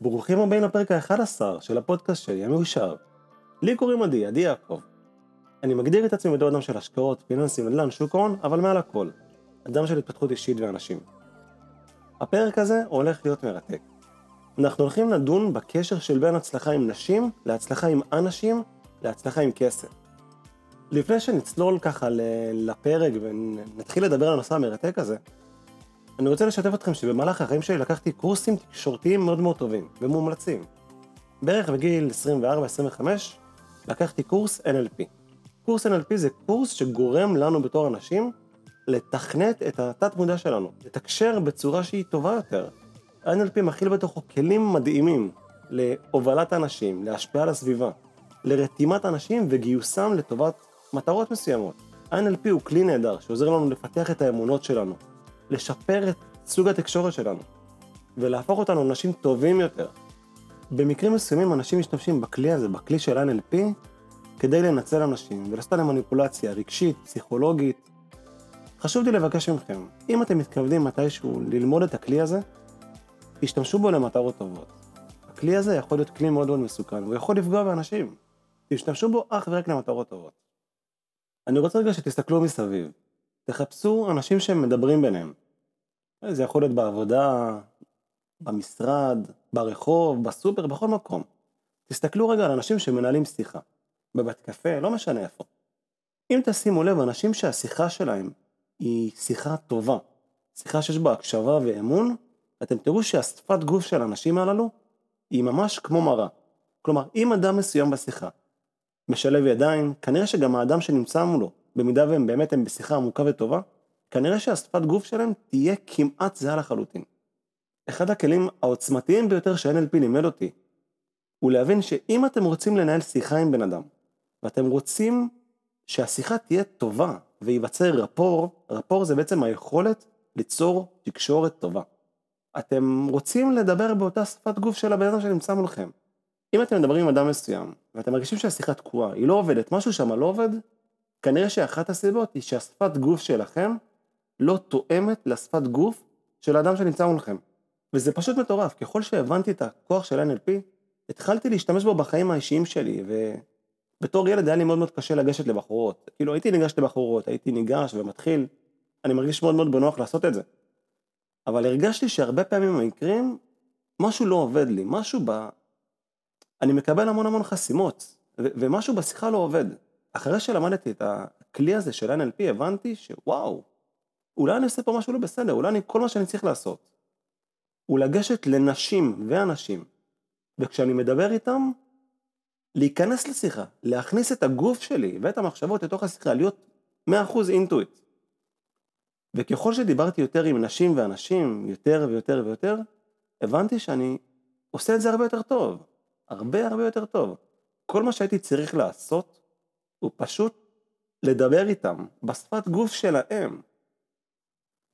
ברוכים הבאים לפרק ה-11 של הפודקאסט שלי, המאושר. לי קוראים עדי, עדי יעקב. אני מגדיר את עצמי בתור אדם של השקעות, פיננסים, נדל"ן, שוק ההון, אבל מעל הכל. אדם של התפתחות אישית ואנשים. הפרק הזה הולך להיות מרתק. אנחנו הולכים לדון בקשר של בין הצלחה עם נשים להצלחה עם אנשים להצלחה עם כסף. לפני שנצלול ככה לפרק ונתחיל לדבר על הנושא המרתק הזה, אני רוצה לשתף אתכם שבמהלך החיים שלי לקחתי קורסים תקשורתיים מאוד מאוד טובים ומומלצים. בערך בגיל 24-25 לקחתי קורס NLP. קורס NLP זה קורס שגורם לנו בתור אנשים לתכנת את התת מודע שלנו, לתקשר בצורה שהיא טובה יותר. ה-NLP מכיל בתוכו כלים מדהימים להובלת אנשים, להשפיע על הסביבה, לרתימת אנשים וגיוסם לטובת מטרות מסוימות. ה-NLP הוא כלי נהדר שעוזר לנו לפתח את האמונות שלנו, לשפר את סוג התקשורת שלנו, ולהפוך אותנו לאנשים טובים יותר. במקרים מסוימים אנשים משתמשים בכלי הזה, בכלי של NLP, כדי לנצל אנשים ולעשות עליהם מניפולציה רגשית, פסיכולוגית. חשוב לי לבקש מכם, אם אתם מתכוונים מתישהו ללמוד את הכלי הזה, תשתמשו בו למטרות טובות. הכלי הזה יכול להיות כלי מאוד מאוד מסוכן, הוא יכול לפגוע באנשים. תשתמשו בו אך ורק למטרות טובות. אני רוצה רגע שתסתכלו מסביב. תחפשו אנשים שהם מדברים ביניהם. זה יכול להיות בעבודה, במשרד, ברחוב, בסופר, בכל מקום. תסתכלו רגע על אנשים שמנהלים שיחה. בבית קפה, לא משנה איפה. אם תשימו לב, אנשים שהשיחה שלהם היא שיחה טובה, שיחה שיש בה הקשבה ואמון, אתם תראו שהשפת גוף של האנשים הללו היא ממש כמו מראה. כלומר, אם אדם מסוים בשיחה משלב ידיים, כנראה שגם האדם שנמצא מולו, במידה והם באמת הם בשיחה עמוקה וטובה, כנראה שהשפת גוף שלהם תהיה כמעט זהה לחלוטין. אחד הכלים העוצמתיים ביותר ש-NLP לימד אותי, הוא להבין שאם אתם רוצים לנהל שיחה עם בן אדם, ואתם רוצים שהשיחה תהיה טובה וייווצר רפור, רפור זה בעצם היכולת ליצור תקשורת טובה. אתם רוצים לדבר באותה שפת גוף של הבן אדם שנמצא מולכם. אם אתם מדברים עם אדם מסוים, ואתם מרגישים שהשיחה תקועה, היא לא עובדת, משהו שם לא עובד, כנראה שאחת הסיבות היא שהשפת גוף שלכם לא תואמת לשפת גוף של האדם שנמצא מולכם. וזה פשוט מטורף, ככל שהבנתי את הכוח של NLP, התחלתי להשתמש בו בחיים האישיים שלי, ובתור ילד היה לי מאוד מאוד קשה לגשת לבחורות. כאילו הייתי ניגש לבחורות, הייתי ניגש ומתחיל, אני מרגיש מאוד מאוד בנוח לעשות את זה. אבל הרגשתי שהרבה פעמים במקרים, משהו לא עובד לי, משהו ב... אני מקבל המון המון חסימות, ו- ומשהו בשיחה לא עובד. אחרי שלמדתי את הכלי הזה של NLP, הבנתי שוואו, אולי אני עושה פה משהו לא בסדר, אולי אני, כל מה שאני צריך לעשות, הוא לגשת לנשים ואנשים, וכשאני מדבר איתם, להיכנס לשיחה, להכניס את הגוף שלי ואת המחשבות לתוך השיחה, להיות 100% אינטואיט. וככל שדיברתי יותר עם נשים ואנשים, יותר ויותר ויותר, הבנתי שאני עושה את זה הרבה יותר טוב. הרבה הרבה יותר טוב. כל מה שהייתי צריך לעשות, הוא פשוט לדבר איתם, בשפת גוף שלהם.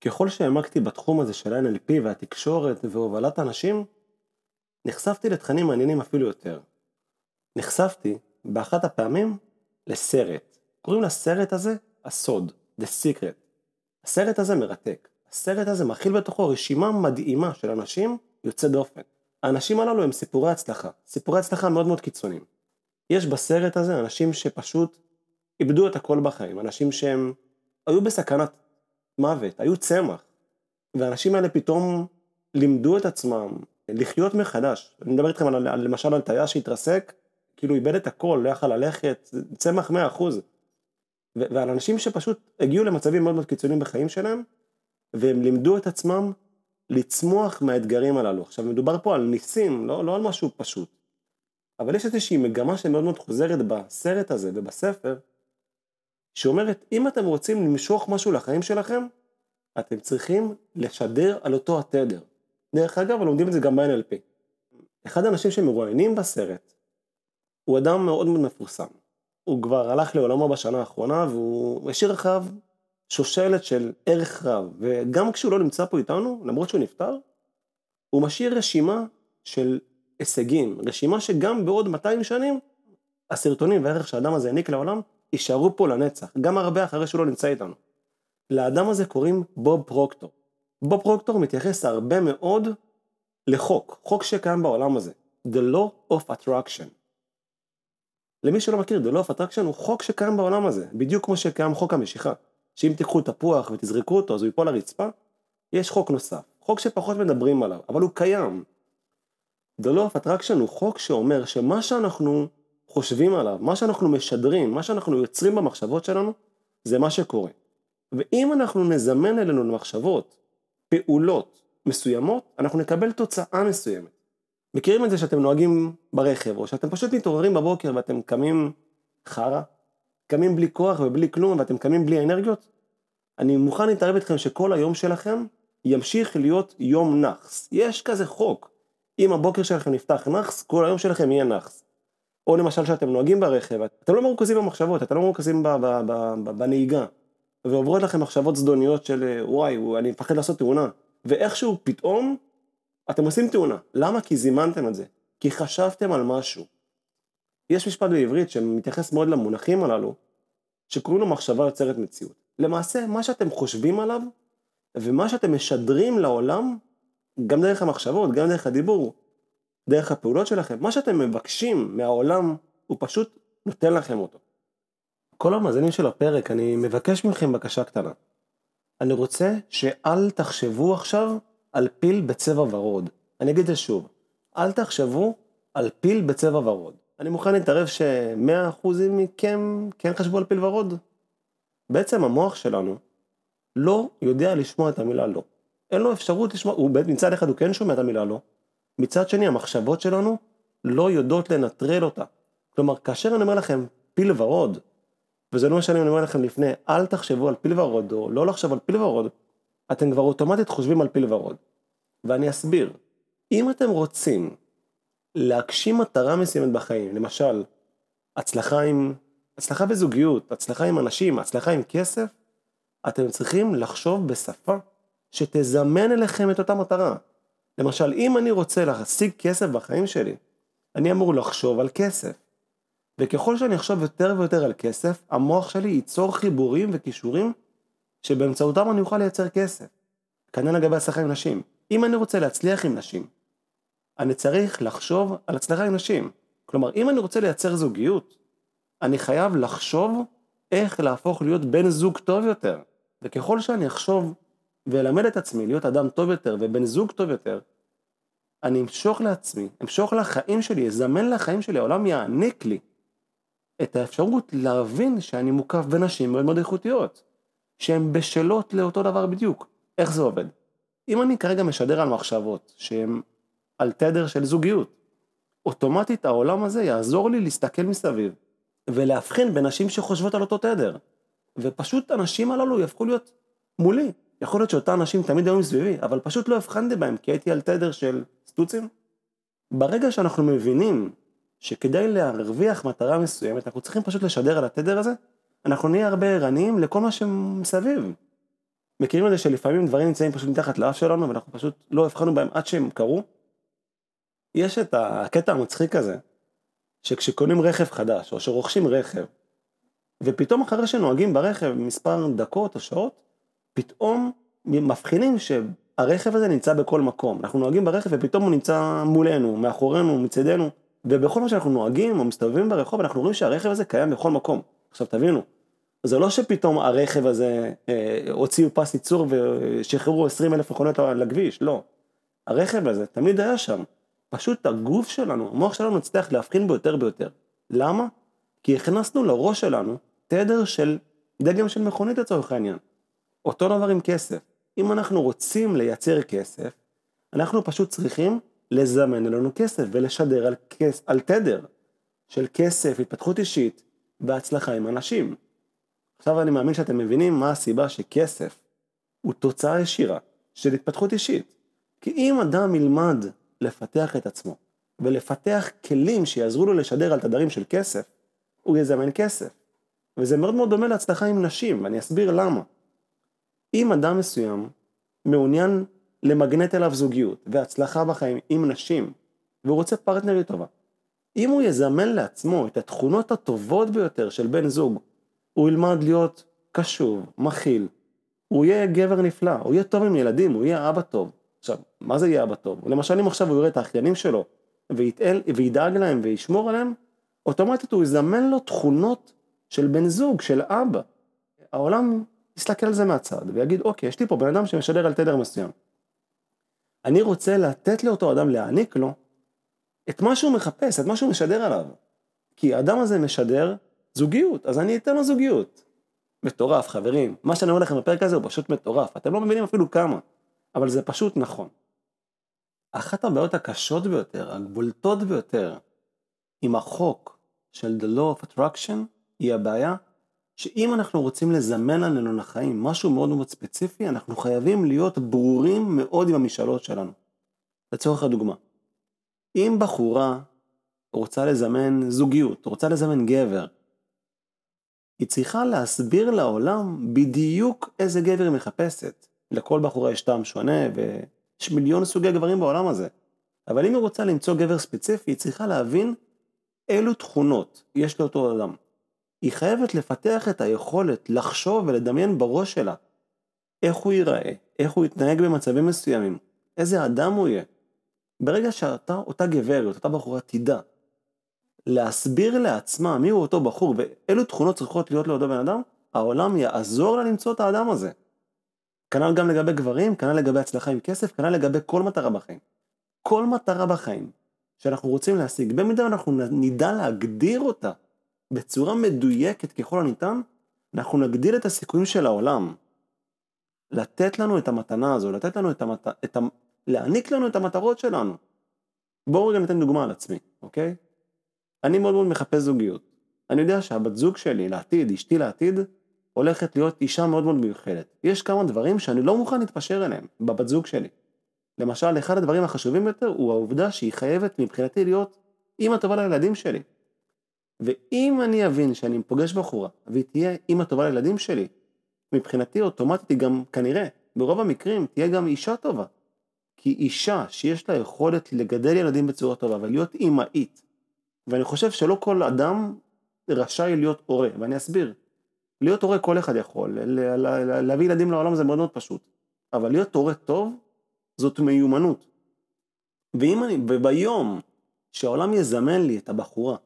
ככל שהעמקתי בתחום הזה של NLP והתקשורת והובלת אנשים, נחשפתי לתכנים מעניינים אפילו יותר. נחשפתי באחת הפעמים לסרט. קוראים לסרט הזה הסוד, The Secret. הסרט הזה מרתק. הסרט הזה מכיל בתוכו רשימה מדהימה של אנשים יוצא דופן. האנשים הללו הם סיפורי הצלחה, סיפורי הצלחה מאוד מאוד קיצוניים. יש בסרט הזה אנשים שפשוט איבדו את הכל בחיים, אנשים שהם היו בסכנת מוות, היו צמח, והאנשים האלה פתאום לימדו את עצמם לחיות מחדש. אני מדבר איתכם על, על, למשל על טייס שהתרסק, כאילו איבד את הכל, לא יכל ללכת, צמח 100%. ועל אנשים שפשוט הגיעו למצבים מאוד מאוד קיצוניים בחיים שלהם, והם לימדו את עצמם לצמוח מהאתגרים הללו. עכשיו מדובר פה על ניסים, לא, לא על משהו פשוט. אבל יש איזושהי מגמה שמאוד מאוד חוזרת בסרט הזה ובספר, שאומרת, אם אתם רוצים למשוך משהו לחיים שלכם, אתם צריכים לשדר על אותו התדר. דרך אגב, לומדים את זה גם ב-NLP. אחד האנשים שמרואיינים בסרט, הוא אדם מאוד מאוד מפורסם. הוא כבר הלך לעולמו בשנה האחרונה, והוא השאיר אחריו שושלת של ערך רב, וגם כשהוא לא נמצא פה איתנו, למרות שהוא נפטר, הוא משאיר רשימה של הישגים, רשימה שגם בעוד 200 שנים, הסרטונים והערך שהאדם הזה העניק לעולם, יישארו פה לנצח, גם הרבה אחרי שהוא לא נמצא איתנו. לאדם הזה קוראים בוב פרוקטור. בוב פרוקטור מתייחס הרבה מאוד לחוק, חוק שקיים בעולם הזה, The Law of Attraction. למי שלא מכיר, The Law of Attraction הוא חוק שקיים בעולם הזה, בדיוק כמו שקיים חוק המשיכה. שאם תיקחו תפוח ותזרקו אותו אז הוא ייפול לרצפה, יש חוק נוסף, חוק שפחות מדברים עליו, אבל הוא קיים. The Law of Attraction הוא חוק שאומר שמה שאנחנו חושבים עליו, מה שאנחנו משדרים, מה שאנחנו יוצרים במחשבות שלנו, זה מה שקורה. ואם אנחנו נזמן אלינו למחשבות, פעולות מסוימות, אנחנו נקבל תוצאה מסוימת. מכירים את זה שאתם נוהגים ברכב, או שאתם פשוט מתעוררים בבוקר ואתם קמים חרא, קמים בלי כוח ובלי כלום, ואתם קמים בלי אנרגיות? אני מוכן להתערב איתכם שכל היום שלכם ימשיך להיות יום נאחס. יש כזה חוק. אם הבוקר שלכם נפתח נאחס, כל היום שלכם יהיה נאחס. או למשל שאתם נוהגים ברכב, אתם לא מרוכזים במחשבות, אתם לא מרוכזים בנהיגה. ועוברות לכם מחשבות זדוניות של וואי, אני מפחד לעשות תאונה. ואיכשהו פתאום אתם עושים תאונה. למה? כי זימנתם את זה. כי חשבתם על משהו. יש משפט בעברית שמתייחס מאוד למונחים הללו, שקוראים לו מחשבה יוצרת מציאות. למעשה, מה שאתם חושבים עליו, ומה שאתם משדרים לעולם, גם דרך המחשבות, גם דרך הדיבור, דרך הפעולות שלכם, מה שאתם מבקשים מהעולם, הוא פשוט נותן לכם אותו. כל המאזינים של הפרק, אני מבקש מכם בקשה קטנה. אני רוצה שאל תחשבו עכשיו על פיל בצבע ורוד. אני אגיד את זה שוב, אל תחשבו על פיל בצבע ורוד. אני מוכן להתערב ש-100% מכם כן חשבו על פיל ורוד. בעצם המוח שלנו לא יודע לשמוע את המילה לא. אין לו אפשרות לשמוע, הוא מצד אחד הוא כן שומע את המילה לא, מצד שני המחשבות שלנו לא יודעות לנטרל אותה. כלומר, כאשר אני אומר לכם פיל ורוד, וזה לא משנה אם אני אומר לכם לפני, אל תחשבו על פיל ורוד או לא לחשוב על פיל ורוד, אתם כבר אוטומטית חושבים על פיל ורוד. ואני אסביר, אם אתם רוצים להגשים מטרה מסוימת בחיים, למשל, הצלחה עם, הצלחה בזוגיות, הצלחה עם אנשים, הצלחה עם כסף, אתם צריכים לחשוב בשפה שתזמן אליכם את אותה מטרה. למשל, אם אני רוצה להשיג כסף בחיים שלי, אני אמור לחשוב על כסף. וככל שאני אחשוב יותר ויותר על כסף, המוח שלי ייצור חיבורים וכישורים שבאמצעותם אני אוכל לייצר כסף. כנראה לגבי הצלחה עם נשים. אם אני רוצה להצליח עם נשים, אני צריך לחשוב על הצלחה עם נשים. כלומר, אם אני רוצה לייצר זוגיות, אני חייב לחשוב איך להפוך להיות בן זוג טוב יותר. וככל שאני אחשוב ואלמד את עצמי להיות אדם טוב יותר ובן זוג טוב יותר, אני אמשוך לעצמי, אמשוך לחיים שלי, אזמן לחיים שלי, העולם יעניק לי את האפשרות להבין שאני מוקף בנשים מאוד מאוד איכותיות, שהן בשלות לאותו דבר בדיוק. איך זה עובד? אם אני כרגע משדר על מחשבות שהן על תדר של זוגיות, אוטומטית העולם הזה יעזור לי להסתכל מסביב ולהבחין בנשים שחושבות על אותו תדר. ופשוט הנשים הללו יהפכו להיות מולי. יכול להיות שאותן נשים תמיד היו מסביבי, אבל פשוט לא הבחנתי בהם כי הייתי על תדר של סטוצים. ברגע שאנחנו מבינים שכדי להרוויח מטרה מסוימת, אנחנו צריכים פשוט לשדר על התדר הזה, אנחנו נהיה הרבה ערניים לכל מה שמסביב. מכירים את זה שלפעמים דברים נמצאים פשוט מתחת לאף שלנו ואנחנו פשוט לא הבחנו בהם עד שהם קרו? יש את הקטע המצחיק הזה, שכשקונים רכב חדש או שרוכשים רכב, ופתאום אחרי שנוהגים ברכב מספר דקות או שעות, פתאום מבחינים שהרכב הזה נמצא בכל מקום. אנחנו נוהגים ברכב ופתאום הוא נמצא מולנו, מאחורינו, מצדנו, ובכל מה שאנחנו נוהגים או מסתובבים ברחוב אנחנו רואים שהרכב הזה קיים בכל מקום. עכשיו תבינו, זה לא שפתאום הרכב הזה אה, הוציאו פס ייצור ושחררו 20 אלף מכונות לכביש, לא. הרכב הזה תמיד היה שם. פשוט הגוף שלנו, המוח שלנו הצליח להבחין בו יותר ויותר. למה? כי הכנסנו לראש שלנו תדר של דגם של מכונית לצורך העניין. אותו דבר עם כסף. אם אנחנו רוצים לייצר כסף, אנחנו פשוט צריכים לזמן לנו כסף ולשדר על, כס, על תדר של כסף, התפתחות אישית והצלחה עם אנשים. עכשיו אני מאמין שאתם מבינים מה הסיבה שכסף הוא תוצאה ישירה של התפתחות אישית. כי אם אדם ילמד לפתח את עצמו ולפתח כלים שיעזרו לו לשדר על תדרים של כסף, הוא יזמן כסף. וזה מאוד מאוד דומה להצלחה עם נשים, ואני אסביר למה. אם אדם מסוים מעוניין למגנט אליו זוגיות והצלחה בחיים עם נשים, והוא רוצה פרטנרית טובה, אם הוא יזמן לעצמו את התכונות הטובות ביותר של בן זוג, הוא ילמד להיות קשוב, מכיל, הוא יהיה גבר נפלא, הוא יהיה טוב עם ילדים, הוא יהיה אבא טוב, עכשיו, מה זה יהיה אבא טוב? למשל אם עכשיו הוא יראה את האחיינים שלו ויתאל, וידאג להם וישמור עליהם, אוטומטית הוא יזמן לו תכונות של בן זוג, של אבא. העולם יסתכל על זה מהצד ויגיד, אוקיי, יש לי פה בן אדם שמשדר על תדר מסוים. אני רוצה לתת לאותו אדם, להעניק לו, את מה שהוא מחפש, את מה שהוא משדר עליו. כי האדם הזה משדר זוגיות, אז אני אתן לו זוגיות. מטורף, חברים. מה שאני אומר לכם בפרק הזה הוא פשוט מטורף. אתם לא מבינים אפילו כמה, אבל זה פשוט נכון. אחת הבעיות הקשות ביותר, הבולטות ביותר, עם החוק של The Law of Attraction, היא הבעיה שאם אנחנו רוצים לזמן לנו לחיים משהו מאוד מאוד ספציפי, אנחנו חייבים להיות ברורים מאוד עם המשאלות שלנו. לצורך הדוגמה, אם בחורה רוצה לזמן זוגיות, רוצה לזמן גבר, היא צריכה להסביר לעולם בדיוק איזה גבר היא מחפשת. לכל בחורה יש טעם שונה ויש מיליון סוגי גברים בעולם הזה. אבל אם היא רוצה למצוא גבר ספציפי, היא צריכה להבין אילו תכונות יש לאותו אדם. היא חייבת לפתח את היכולת לחשוב ולדמיין בראש שלה איך הוא ייראה, איך הוא יתנהג במצבים מסוימים, איזה אדם הוא יהיה. ברגע שאותה גברת, אותה בחורה תדע להסביר לעצמה מיהו אותו בחור ואילו תכונות צריכות להיות לאותו בן אדם, העולם יעזור לה למצוא את האדם הזה. כנ"ל גם לגבי גברים, כנ"ל לגבי הצלחה עם כסף, כנ"ל לגבי כל מטרה בחיים. כל מטרה בחיים שאנחנו רוצים להשיג, במידה אנחנו נדע להגדיר אותה בצורה מדויקת ככל הניתן, אנחנו נגדיל את הסיכויים של העולם. לתת לנו את המתנה הזו, לתת לנו את המת... את ה... להעניק לנו את המטרות שלנו. בואו רגע ניתן דוגמה על עצמי, אוקיי? אני מאוד מאוד מחפש זוגיות. אני יודע שהבת זוג שלי לעתיד, אשתי לעתיד, הולכת להיות אישה מאוד מאוד מיוחדת. יש כמה דברים שאני לא מוכן להתפשר אליהם בבת זוג שלי. למשל, אחד הדברים החשובים ביותר הוא העובדה שהיא חייבת מבחינתי להיות אימא טובה לילדים שלי. ואם אני אבין שאני פוגש בחורה והיא תהיה אימא טובה לילדים שלי, מבחינתי אוטומטית היא גם כנראה, ברוב המקרים, תהיה גם אישה טובה. כי אישה שיש לה יכולת לגדל ילדים בצורה טובה ולהיות אימהית, ואני חושב שלא כל אדם רשאי להיות הורה, ואני אסביר. להיות הורה כל אחד יכול, להביא ילדים לעולם זה מאוד מאוד פשוט, אבל להיות הורה טוב זאת מיומנות. ואם אני, וביום שהעולם יזמן לי את הבחורה,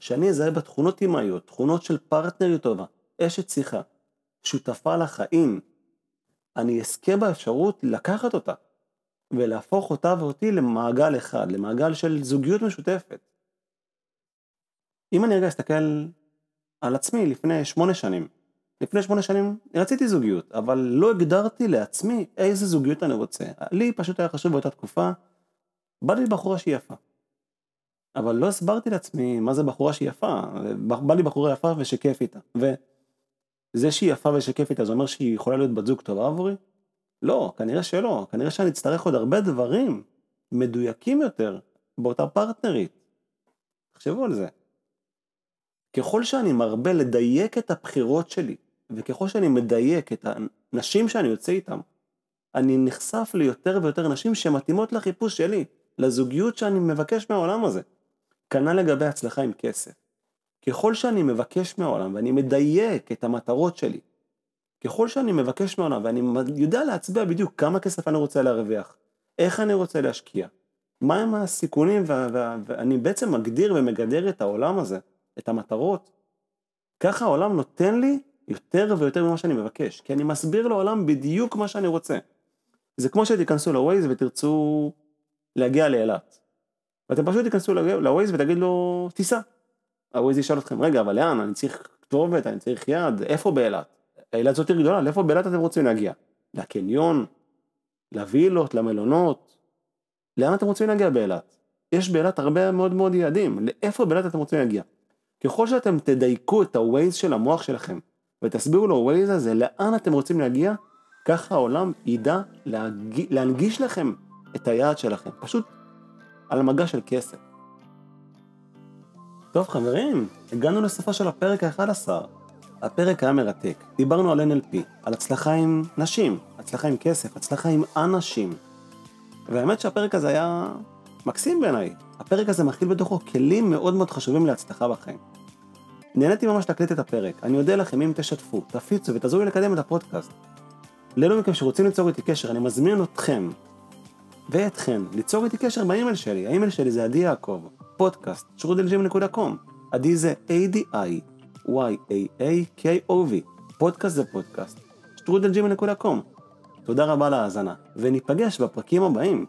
שאני אזהה בה תכונות אימהיות, תכונות של פרטנריות טובה, אשת שיחה, שותפה לחיים, אני אזכה באפשרות לקחת אותה ולהפוך אותה ואותי למעגל אחד, למעגל של זוגיות משותפת. אם אני רגע אסתכל על עצמי לפני שמונה שנים, לפני שמונה שנים רציתי זוגיות, אבל לא הגדרתי לעצמי איזה זוגיות אני רוצה. לי פשוט היה חשוב באותה תקופה, בא לי בחורה שהיא יפה. אבל לא הסברתי לעצמי מה זה בחורה שהיא יפה, בא לי בחורה יפה ושכיף איתה. וזה שהיא יפה ושכיף איתה זה אומר שהיא יכולה להיות בת זוג טובה עבורי? לא, כנראה שלא, כנראה שאני אצטרך עוד הרבה דברים מדויקים יותר באותה פרטנרית. תחשבו על זה. ככל שאני מרבה לדייק את הבחירות שלי, וככל שאני מדייק את הנשים שאני יוצא איתן, אני נחשף ליותר ויותר נשים שמתאימות לחיפוש שלי, לזוגיות שאני מבקש מהעולם הזה. כנ"ל לגבי הצלחה עם כסף. ככל שאני מבקש מהעולם ואני מדייק את המטרות שלי, ככל שאני מבקש מהעולם ואני יודע להצביע בדיוק כמה כסף אני רוצה להרוויח, איך אני רוצה להשקיע, מהם הסיכונים ואני בעצם מגדיר ומגדר את העולם הזה, את המטרות, ככה העולם נותן לי יותר ויותר ממה שאני מבקש, כי אני מסביר לעולם בדיוק מה שאני רוצה. זה כמו שתיכנסו לווייז ותרצו להגיע לאילת. ואתם פשוט תיכנסו לווייז ותגיד לו, תיסע. הווייז ישאל אתכם, רגע, אבל לאן? אני צריך כתובת, אני צריך יד, איפה באילת? אילת זאת עיר גדולה, לאיפה באילת אתם רוצים להגיע? לקניון? לווילות? למלונות? לאן אתם רוצים להגיע באילת? יש באילת הרבה מאוד מאוד יעדים, לאיפה באילת אתם רוצים להגיע? ככל שאתם תדייקו את ה-Waze של המוח שלכם ותסבירו לו Waze הזה לאן אתם רוצים להגיע, ככה העולם ידע להג... להנגיש לכם את היעד שלכם, פשוט על המגע של כסף. טוב חברים, הגענו לסופו של הפרק ה-11. הפרק היה מרתק, דיברנו על NLP, על הצלחה עם נשים, הצלחה עם כסף, הצלחה עם אנשים. והאמת שהפרק הזה היה מקסים בעיניי. הפרק הזה מכיל בתוכו כלים מאוד מאוד חשובים להצלחה בחיים. נהניתי ממש להקליט את הפרק, אני אודה לכם אם תשתפו, תפיצו ותעזרו לי לקדם את הפודקאסט. לאלו מכם שרוצים ליצור איתי קשר, אני מזמין אתכם ואתכן ליצור איתי קשר באימייל שלי, האימייל שלי זה עדי יעקב, פודקאסט, שרודלג'ים.קום, עדי זה A-D-I-Y-A-A-K-O-V, פודקאסט זה פודקאסט, שטרודלג'ים.קום. תודה רבה להאזנה, וניפגש בפרקים הבאים.